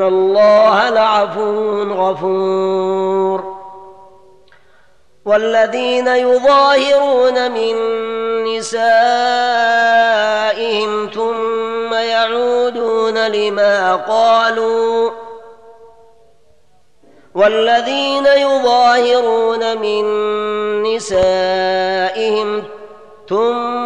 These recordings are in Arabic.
الله لعفو غفور والذين يظاهرون من نسائهم ثم يعودون لما قالوا والذين يظاهرون من نسائهم ثم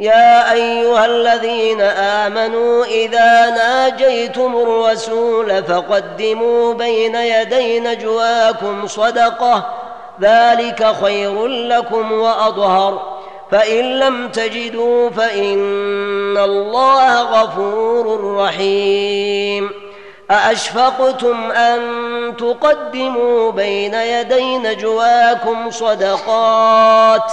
يا أيها الذين آمنوا إذا ناجيتم الرسول فقدموا بين يدي نجواكم صدقة ذلك خير لكم واظهر فإن لم تجدوا فإن الله غفور رحيم. أأشفقتم أن تقدموا بين يدي نجواكم صدقات؟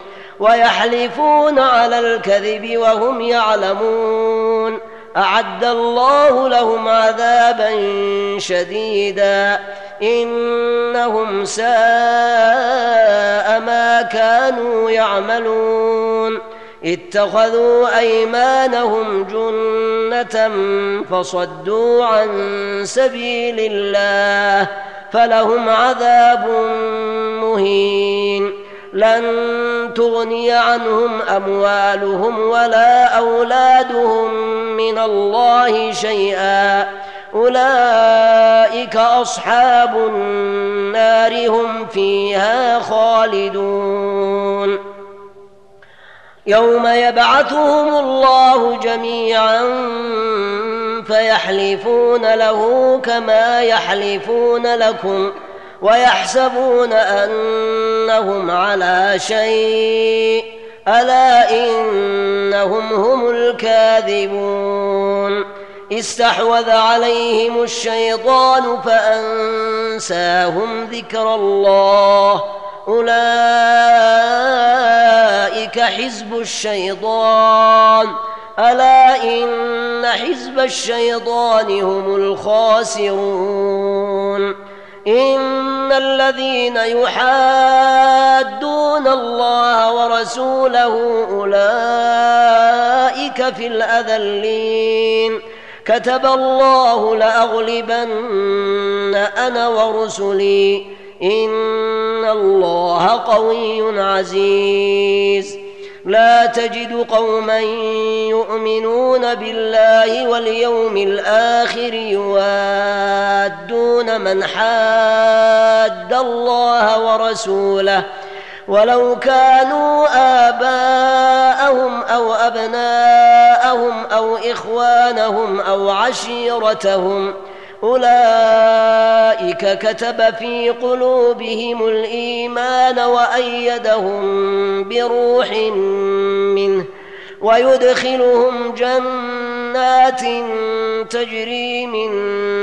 ويحلفون على الكذب وهم يعلمون. أعد الله لهم عذابا شديدا. إنهم ساء ما كانوا يعملون. اتخذوا أيمانهم جنة فصدوا عن سبيل الله. فلهم عذاب لن تغني عنهم أموالهم ولا أولادهم من الله شيئا. أولئك أصحاب النار هم فيها خالدون. يوم يبعثهم الله جميعا فيحلفون له كما يحلفون لكم. ويحسبون أنهم على شيء ألا إنهم هم الكاذبون. استحوذ عليهم الشيطان فأنساهم ذكر الله. أولئك حزب الشيطان. ألا إن حزب الشيطان هم الخاسرون. إن الذين يحادون الله ورسوله أولئك في الأذلين. كتب الله لأغلبن أنا ورسلي. إن الله قوي عزيز. لا تجد قوما يؤمنون بالله واليوم الآخر يوادون من حاد الله ورسوله ولو كانوا آباءهم أو أبناءهم أو إخوانهم أو عشيرتهم أولئك كتب في قلوبهم الإيمان وأيدهم بروح منه ويدخلهم جنات تجري من